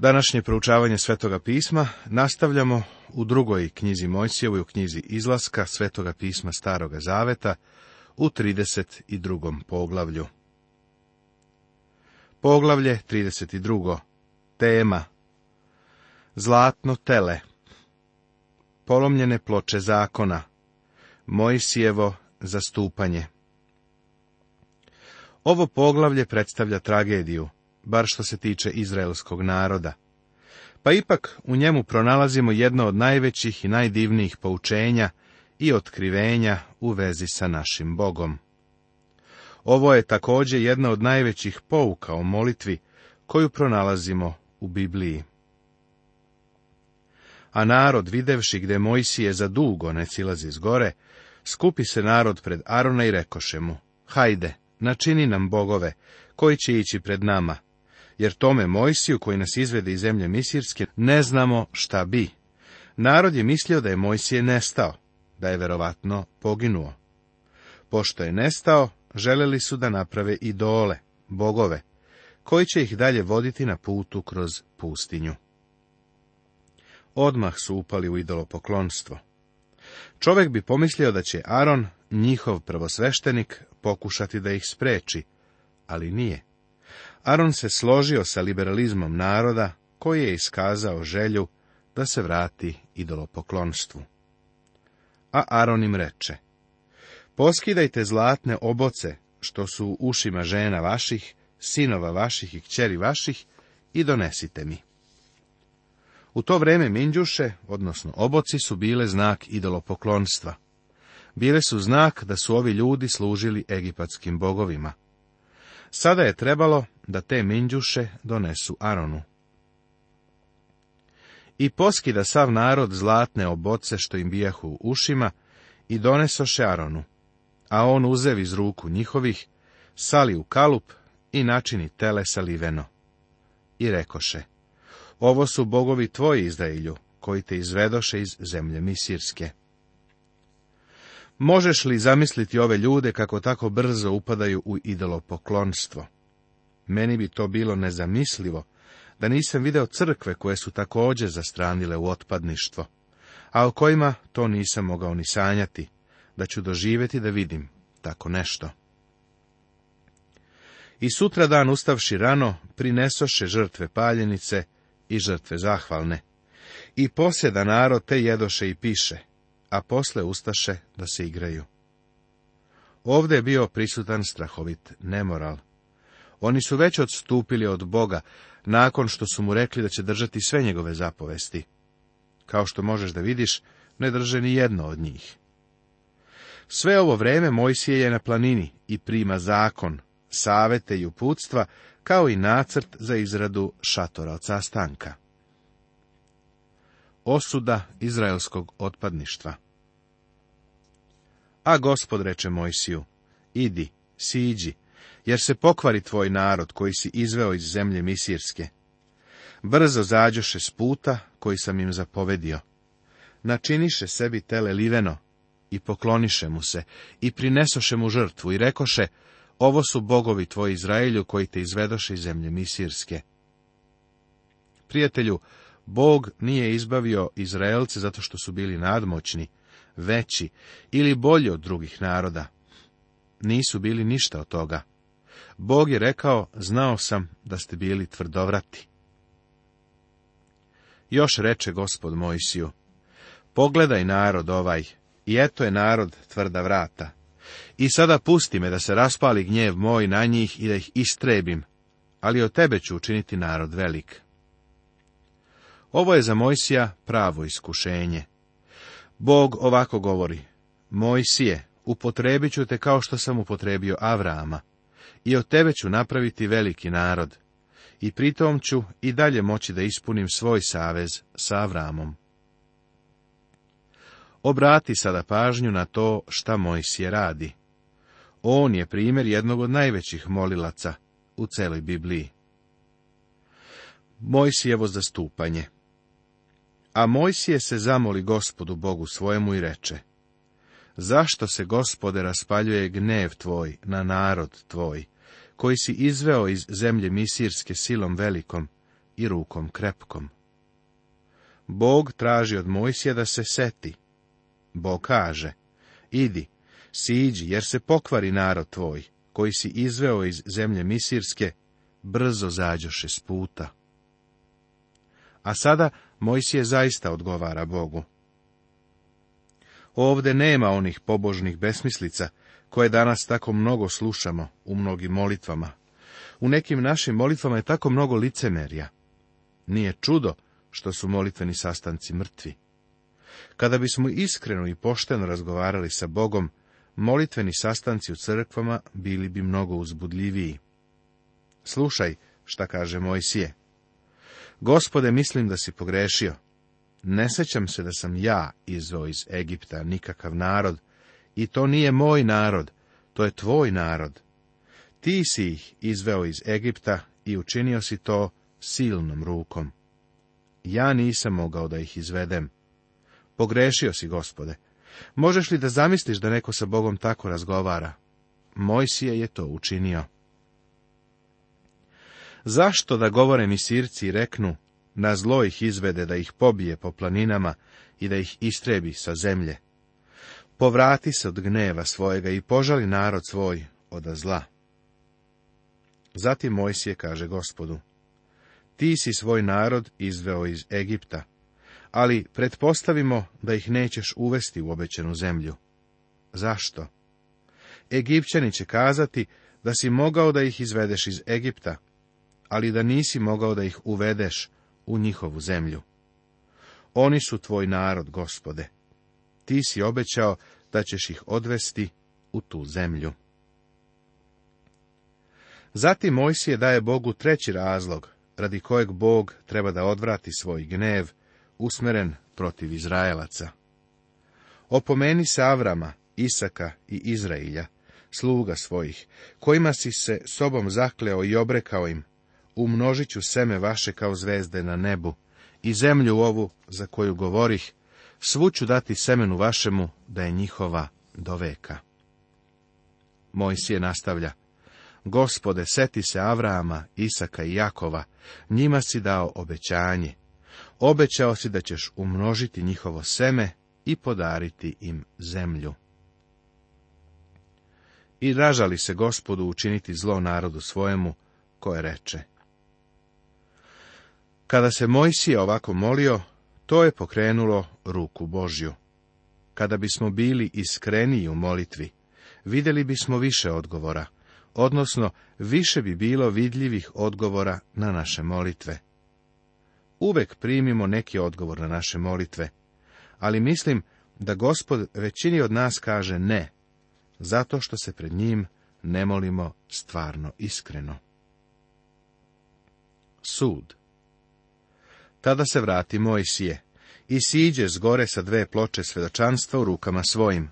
Današnje proučavanje Svetoga pisma nastavljamo u drugoj knjizi Mojsijevoj, u knjizi Izlaska Svetoga pisma Staroga Zaveta, u 32. poglavlju. Poglavlje 32. Tema Zlatno tele Polomljene ploče zakona Mojsijevo zastupanje Ovo poglavlje predstavlja tragediju, bar što se tiče izraelskog naroda. Pa ipak u njemu pronalazimo jedno od najvećih i najdivnijih poučenja i otkrivenja u vezi sa našim Bogom. Ovo je također jedna od najvećih pouka o molitvi koju pronalazimo u Bibliji. A narod, videvši gde Mojsije za dugo ne silazi zgore gore, skupi se narod pred Arona i rekoše mu, hajde, načini nam bogove, koji će ići pred nama, jer tome Mojsiju, koji nas izvede iz zemlje Misirske, ne znamo šta bi. Narod je mislio da je Mojsije nestao, da je verovatno poginuo. Pošto je nestao, želeli su da naprave idole, bogove, koji će ih dalje voditi na putu kroz pustinju. Odmah su upali u idolopoklonstvo. Čovek bi pomislio da će Aron, njihov prvosveštenik, pokušati da ih spreči, ali nije. Aron se složio sa liberalizmom naroda koji je iskazao želju da se vrati idolopoklonstvu. A Aron im reče, poskidajte zlatne oboce što su u ušima žena vaših, sinova vaših i kćeri vaših i donesite mi. U to vreme minđuše, odnosno oboci, su bile znak idolopoklonstva. Bile su znak da su ovi ljudi služili egipatskim bogovima. Sada je trebalo da te minđuše donesu Aronu. I poskida sav narod zlatne oboce što im bijahu u ušima i donesoše Aronu, a on uzev iz ruku njihovih, sali u kalup i načini tele saliveno. I rekoše, ovo su bogovi tvoji izdajilju koji te izvedoše iz zemlje Misirske. Možeš li zamisliti ove ljude kako tako brzo upadaju u idolopoklonstvo? Meni bi to bilo nezamislivo, da nisam video crkve koje su također zastranile u otpadništvo, a o kojima to nisam mogao ni sanjati, da ću doživjeti da vidim tako nešto. I sutra dan ustavši rano, prinesoše žrtve paljenice i žrtve zahvalne. I posjeda narod te jedoše i piše, a posle ustaše da se igraju. Ovde je bio prisutan strahovit nemoral. Oni su već odstupili od Boga, nakon što su mu rekli da će držati sve njegove zapovesti. Kao što možeš da vidiš, ne drže ni jedno od njih. Sve ovo vreme Mojsije je na planini i prima zakon, savete i uputstva, kao i nacrt za izradu šatora od sastanka. Osuda izraelskog otpadništva A gospod reče Mojsiju, idi, siđi, jer se pokvari tvoj narod koji si izveo iz zemlje Misirske. Brzo zađoše s puta koji sam im zapovedio. Načiniše sebi tele liveno i pokloniše mu se i prinesoše mu žrtvu i rekoše, ovo su bogovi tvoji Izraelju koji te izvedoše iz zemlje Misirske. Prijatelju, Bog nije izbavio Izraelce zato što su bili nadmoćni, veći ili bolji od drugih naroda. Nisu bili ništa od toga. Bog je rekao, znao sam da ste bili tvrdovrati. Još reče gospod Mojsiju, pogledaj narod ovaj, i eto je narod tvrda vrata. I sada pusti me da se raspali gnjev moj na njih i da ih istrebim, ali o tebe ću učiniti narod velik. Ovo je za Mojsija pravo iskušenje. Bog ovako govori, Mojsije, upotrebit ću te kao što sam upotrebio Avrama i od tebe ću napraviti veliki narod. I pritom ću i dalje moći da ispunim svoj savez sa Avramom. Obrati sada pažnju na to šta Mojsije radi. On je primjer jednog od najvećih molilaca u celoj Bibliji. Mojsijevo zastupanje A Mojsije se zamoli gospodu Bogu svojemu i reče, Zašto se, gospode, raspaljuje gnev tvoj na narod tvoj, koji si izveo iz zemlje misirske silom velikom i rukom krepkom? Bog traži od Mojsija da se seti. Bog kaže, idi, siđi, jer se pokvari narod tvoj, koji si izveo iz zemlje misirske, brzo zađoše s puta. A sada Mojsije zaista odgovara Bogu. Ovde nema onih pobožnih besmislica, koje danas tako mnogo slušamo u mnogim molitvama. U nekim našim molitvama je tako mnogo licemerja. Nije čudo što su molitveni sastanci mrtvi. Kada bismo iskreno i pošteno razgovarali sa Bogom, molitveni sastanci u crkvama bili bi mnogo uzbudljiviji. Slušaj šta kaže Mojsije. Gospode, mislim da si pogrešio. Ne sjećam se da sam ja izveo iz Egipta nikakav narod, i to nije moj narod, to je tvoj narod. Ti si ih izveo iz Egipta i učinio si to silnom rukom. Ja nisam mogao da ih izvedem. Pogrešio si, gospode. Možeš li da zamisliš da neko sa Bogom tako razgovara? Mojsije je to učinio. Zašto da govore mi sirci i reknu, na zlo ih izvede da ih pobije po planinama i da ih istrebi sa zemlje. Povrati se od gneva svojega i požali narod svoj od zla. Zatim Mojsije kaže gospodu, ti si svoj narod izveo iz Egipta, ali pretpostavimo da ih nećeš uvesti u obećenu zemlju. Zašto? Egipćani će kazati da si mogao da ih izvedeš iz Egipta, ali da nisi mogao da ih uvedeš, u njihovu zemlju. Oni su tvoj narod, gospode. Ti si obećao da ćeš ih odvesti u tu zemlju. Zatim Mojsije daje Bogu treći razlog, radi kojeg Bog treba da odvrati svoj gnev, usmeren protiv Izraelaca. Opomeni se Avrama, Isaka i Izraelja, sluga svojih, kojima si se sobom zakleo i obrekao im, umnožit ću seme vaše kao zvezde na nebu i zemlju ovu za koju govorih, svu ću dati semenu vašemu da je njihova do veka. Mojsije nastavlja. Gospode, seti se Avraama, Isaka i Jakova, njima si dao obećanje. Obećao si da ćeš umnožiti njihovo seme i podariti im zemlju. I ražali se gospodu učiniti zlo narodu svojemu, koje reče. Kada se Mojsije ovako molio, to je pokrenulo ruku Božju. Kada bismo bili iskreniji u molitvi, vidjeli bismo više odgovora, odnosno više bi bilo vidljivih odgovora na naše molitve. Uvek primimo neki odgovor na naše molitve, ali mislim da gospod većini od nas kaže ne, zato što se pred njim ne molimo stvarno iskreno. Sud tada se vrati Mojsije i siđe s gore sa dve ploče svedočanstva u rukama svojim.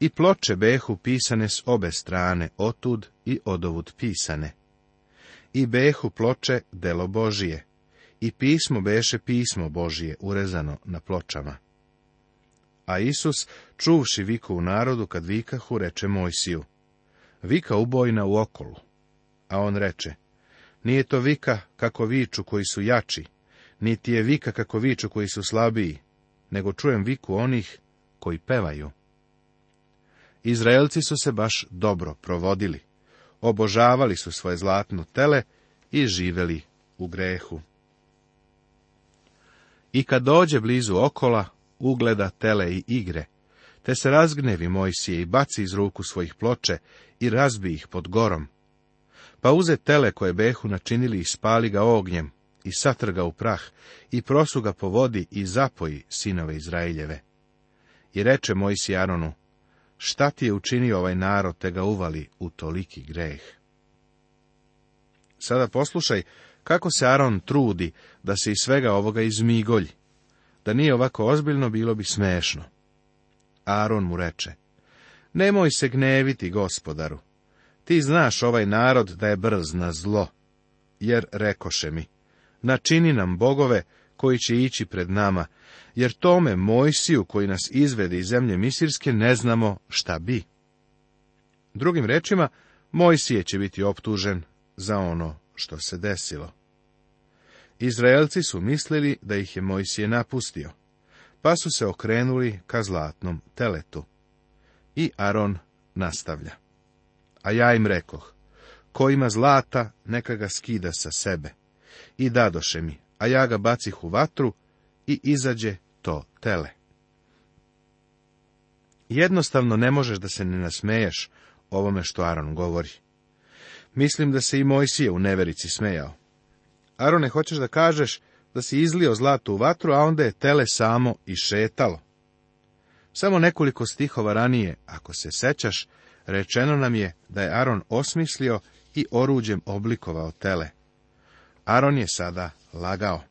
I ploče behu pisane s obe strane, otud i odovud pisane. I behu ploče delo Božije, i pismo beše pismo Božije, urezano na pločama. A Isus, čuvši viku u narodu, kad vikahu, reče Mojsiju, vika ubojna u okolu. A on reče, nije to vika kako viču koji su jači, niti je vika kako viču koji su slabiji, nego čujem viku onih koji pevaju. Izraelci su se baš dobro provodili. Obožavali su svoje zlatno tele i živeli u grehu. I kad dođe blizu okola, ugleda tele i igre, te se razgnevi Mojsije i baci iz ruku svojih ploče i razbi ih pod gorom. Pa uze tele koje behu načinili i spali ga ognjem, i satrga u prah, i prosu ga po vodi i zapoji sinove Izraeljeve. I reče Mojsi Aronu, šta ti je učinio ovaj narod, te ga uvali u toliki greh? Sada poslušaj kako se Aron trudi da se iz svega ovoga izmigolji. Da nije ovako ozbiljno, bilo bi smešno. Aron mu reče, nemoj se gneviti, gospodaru. Ti znaš ovaj narod da je brz na zlo, jer rekoše mi, načini nam bogove koji će ići pred nama, jer tome Mojsiju koji nas izvede iz zemlje Misirske ne znamo šta bi. Drugim rečima, Mojsije će biti optužen za ono što se desilo. Izraelci su mislili da ih je Mojsije napustio, pa su se okrenuli ka zlatnom teletu. I Aron nastavlja. A ja im rekoh, ko ima zlata, neka ga skida sa sebe i dadoše mi, a ja ga bacih u vatru i izađe to tele. Jednostavno ne možeš da se ne nasmeješ ovome što Aron govori. Mislim da se i Mojsije u neverici smejao. Arone, hoćeš da kažeš da si izlio zlatu u vatru, a onda je tele samo i šetalo. Samo nekoliko stihova ranije, ako se sećaš, rečeno nam je da je Aron osmislio i oruđem oblikovao tele. Aron je sada lagao.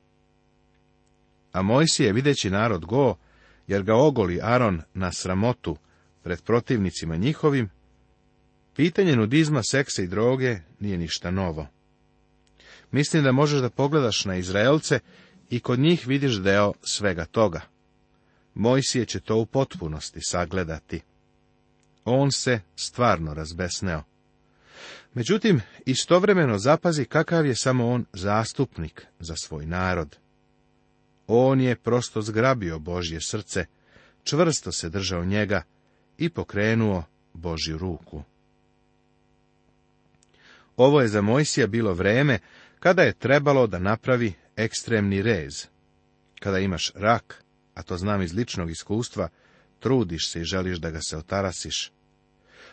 A Mojsije, videći narod go, jer ga ogoli Aron na sramotu pred protivnicima njihovim, pitanje nudizma, seksa i droge nije ništa novo. Mislim da možeš da pogledaš na Izraelce i kod njih vidiš deo svega toga. Mojsije će to u potpunosti sagledati. On se stvarno razbesneo. Međutim, istovremeno zapazi kakav je samo on zastupnik za svoj narod. On je prosto zgrabio Božje srce, čvrsto se držao njega i pokrenuo Božju ruku. Ovo je za Mojsija bilo vreme kada je trebalo da napravi ekstremni rez. Kada imaš rak, a to znam iz ličnog iskustva, trudiš se i želiš da ga se otarasiš.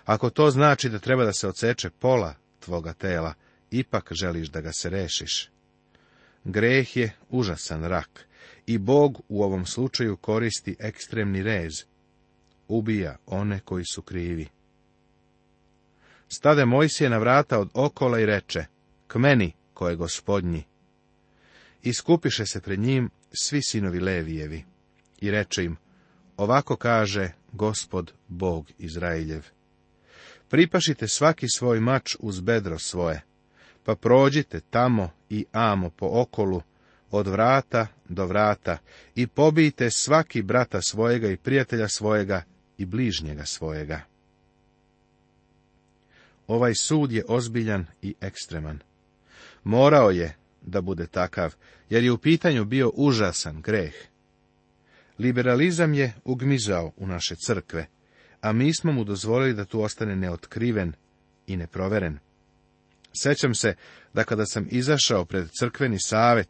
Ako to znači da treba da se odseče pola tvoga tela, ipak želiš da ga se rešiš. Greh je užasan rak i Bog u ovom slučaju koristi ekstremni rez. Ubija one koji su krivi. Stade Mojsije na vrata od okola i reče, k meni, koje gospodnji. I skupiše se pred njim svi sinovi Levijevi i reče im, ovako kaže gospod Bog Izraeljev pripašite svaki svoj mač uz bedro svoje, pa prođite tamo i amo po okolu, od vrata do vrata, i pobijte svaki brata svojega i prijatelja svojega i bližnjega svojega. Ovaj sud je ozbiljan i ekstreman. Morao je da bude takav, jer je u pitanju bio užasan greh. Liberalizam je ugmizao u naše crkve, a mi smo mu dozvolili da tu ostane neotkriven i neproveren. Sećam se da kada sam izašao pred crkveni savet,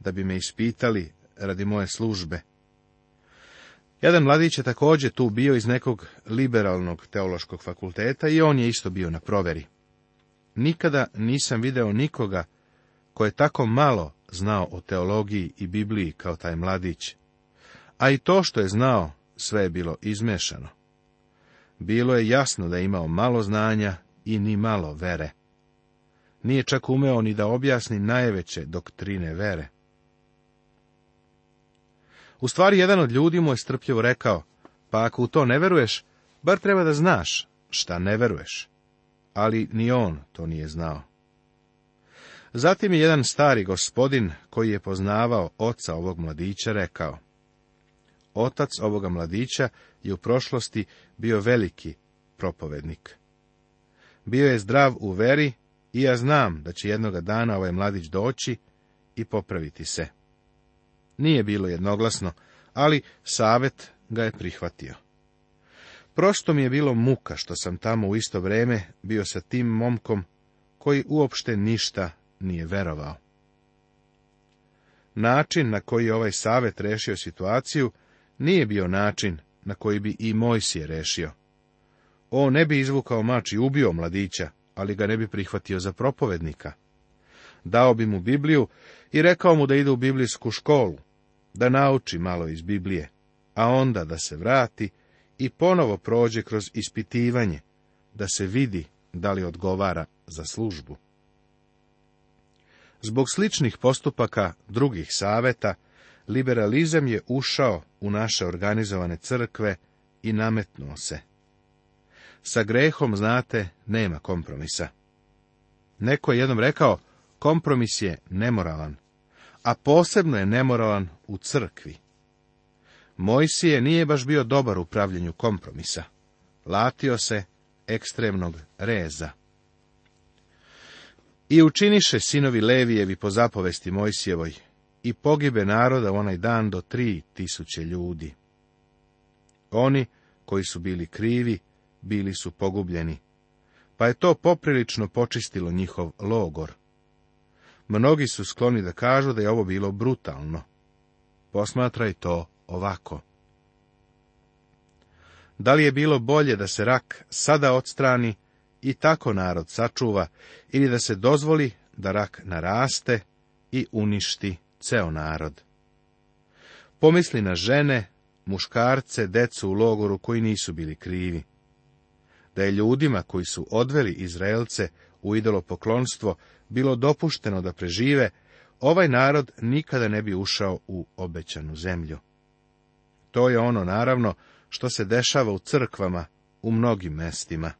da bi me ispitali radi moje službe. Jedan mladić je također tu bio iz nekog liberalnog teološkog fakulteta i on je isto bio na proveri. Nikada nisam video nikoga ko je tako malo znao o teologiji i Bibliji kao taj mladić. A i to što je znao, sve je bilo izmešano. Bilo je jasno da je imao malo znanja i ni malo vere. Nije čak umeo ni da objasni najveće doktrine vere. U stvari, jedan od ljudi mu je strpljivo rekao, pa ako u to ne veruješ, bar treba da znaš šta ne veruješ. Ali ni on to nije znao. Zatim je jedan stari gospodin, koji je poznavao oca ovog mladića, rekao, Otac ovoga mladića je u prošlosti bio veliki propovednik. Bio je zdrav u veri i ja znam da će jednoga dana ovaj mladić doći i popraviti se. Nije bilo jednoglasno, ali savet ga je prihvatio. Prosto mi je bilo muka što sam tamo u isto vrijeme bio sa tim momkom koji uopšte ništa nije verovao. Način na koji ovaj savet rešio situaciju nije bio način na koji bi i je rešio. O, ne bi izvukao mač i ubio mladića, ali ga ne bi prihvatio za propovednika. Dao bi mu Bibliju i rekao mu da ide u biblijsku školu, da nauči malo iz Biblije, a onda da se vrati i ponovo prođe kroz ispitivanje, da se vidi da li odgovara za službu. Zbog sličnih postupaka drugih saveta, Liberalizam je ušao u naše organizovane crkve i nametnuo se. Sa grehom, znate, nema kompromisa. Neko je jednom rekao, kompromis je nemoralan, a posebno je nemoralan u crkvi. Mojsije nije baš bio dobar u pravljenju kompromisa. Latio se ekstremnog reza. I učiniše sinovi Levijevi po zapovesti Mojsijevoj, i pogibe naroda onaj dan do tri tisuće ljudi. Oni koji su bili krivi, bili su pogubljeni, pa je to poprilično počistilo njihov logor. Mnogi su skloni da kažu da je ovo bilo brutalno. Posmatraj to ovako. Da li je bilo bolje da se rak sada odstrani i tako narod sačuva, ili da se dozvoli da rak naraste i uništi ceo narod. Pomisli na žene, muškarce, decu u logoru koji nisu bili krivi. Da je ljudima koji su odveli Izraelce u poklonstvo bilo dopušteno da prežive, ovaj narod nikada ne bi ušao u obećanu zemlju. To je ono, naravno, što se dešava u crkvama u mnogim mestima.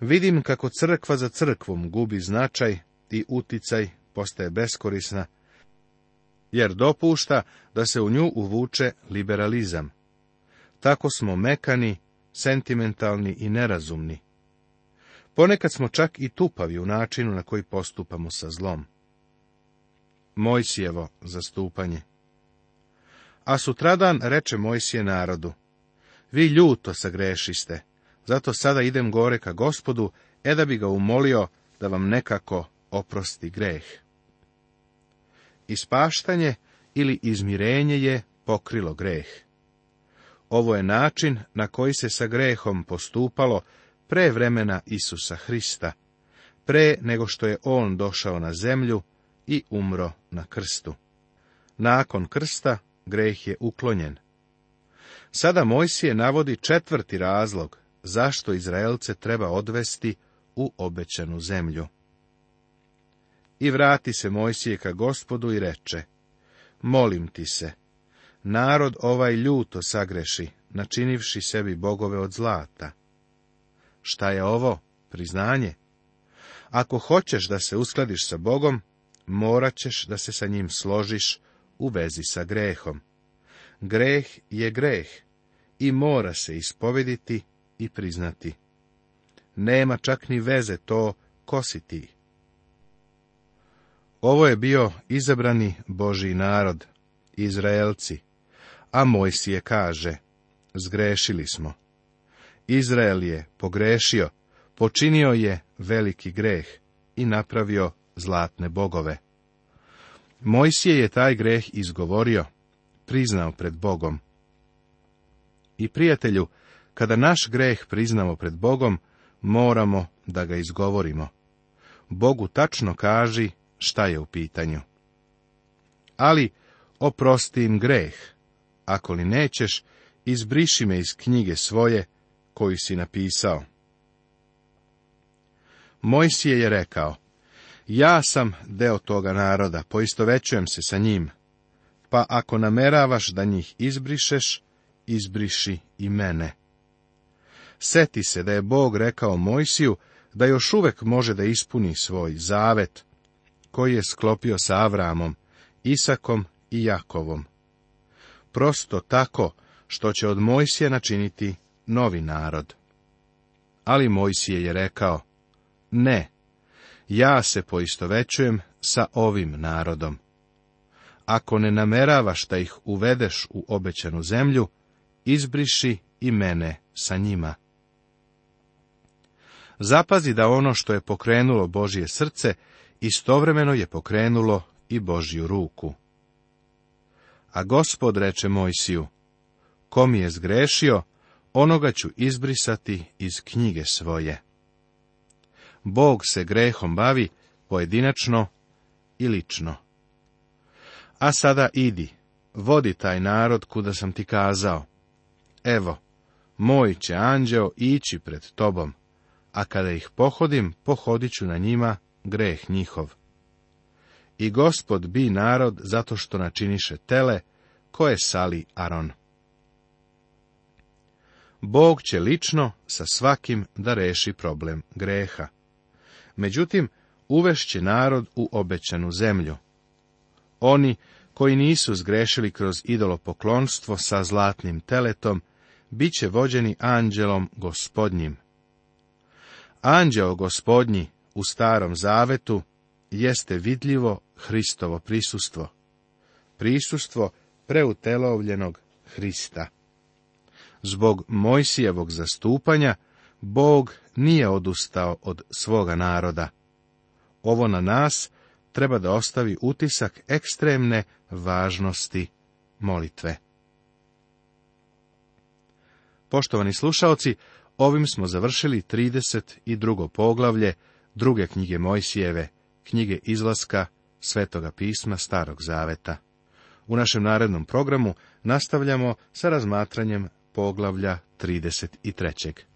Vidim kako crkva za crkvom gubi značaj i uticaj, postaje beskorisna, jer dopušta da se u nju uvuče liberalizam. Tako smo mekani, sentimentalni i nerazumni. Ponekad smo čak i tupavi u načinu na koji postupamo sa zlom. Mojsijevo zastupanje A sutradan reče Mojsije narodu, vi ljuto sagrešiste, zato sada idem gore ka gospodu, e da bi ga umolio da vam nekako oprosti greh. Ispaštanje ili izmirenje je pokrilo greh. Ovo je način na koji se sa grehom postupalo pre vremena Isusa Hrista, pre nego što je on došao na zemlju i umro na krstu. Nakon krsta greh je uklonjen. Sada Mojsije navodi četvrti razlog zašto Izraelce treba odvesti u obećanu zemlju. I vrati se Mojsije ka gospodu i reče, molim ti se, narod ovaj ljuto sagreši, načinivši sebi bogove od zlata. Šta je ovo? Priznanje. Ako hoćeš da se uskladiš sa Bogom, morat ćeš da se sa njim složiš u vezi sa grehom. Greh je greh i mora se ispovediti i priznati. Nema čak ni veze to kositi. ti. Ovo je bio izabrani Boži narod, Izraelci, a Mojsije kaže, zgrešili smo. Izrael je pogrešio, počinio je veliki greh i napravio zlatne bogove. Mojsije je taj greh izgovorio, priznao pred Bogom. I prijatelju, kada naš greh priznamo pred Bogom, moramo da ga izgovorimo. Bogu tačno kaži šta je u pitanju. Ali oprosti im greh, ako li nećeš, izbriši me iz knjige svoje, koju si napisao. Mojsije je rekao, ja sam deo toga naroda, poistovećujem se sa njim, pa ako nameravaš da njih izbrišeš, izbriši i mene. Seti se da je Bog rekao Mojsiju da još uvek može da ispuni svoj zavet, koji je sklopio sa Avramom, Isakom i Jakovom. Prosto tako što će od Mojsije načiniti novi narod. Ali Mojsije je rekao, ne, ja se poistovećujem sa ovim narodom. Ako ne nameravaš da ih uvedeš u obećanu zemlju, izbriši i mene sa njima. Zapazi da ono što je pokrenulo Božje srce istovremeno je pokrenulo i Božju ruku. A gospod reče Mojsiju, ko mi je zgrešio, onoga ću izbrisati iz knjige svoje. Bog se grehom bavi pojedinačno i lično. A sada idi, vodi taj narod kuda sam ti kazao. Evo, moj će anđeo ići pred tobom, a kada ih pohodim, pohodit ću na njima greh njihov. I gospod bi narod zato što načiniše tele, koje sali Aron. Bog će lično sa svakim da reši problem greha. Međutim, uvešće narod u obećanu zemlju. Oni koji nisu zgrešili kroz idolopoklonstvo sa zlatnim teletom, bit će vođeni anđelom gospodnjim. Anđeo gospodnji u Starom zavetu jeste vidljivo Hristovo prisustvo. Prisustvo preutelovljenog Hrista. Zbog Mojsijevog zastupanja, Bog nije odustao od svoga naroda. Ovo na nas treba da ostavi utisak ekstremne važnosti molitve. Poštovani slušaoci, ovim smo završili 32. poglavlje druge knjige Mojsijeve, knjige izlaska, svetoga pisma Starog Zaveta. U našem narednom programu nastavljamo sa razmatranjem poglavlja 33.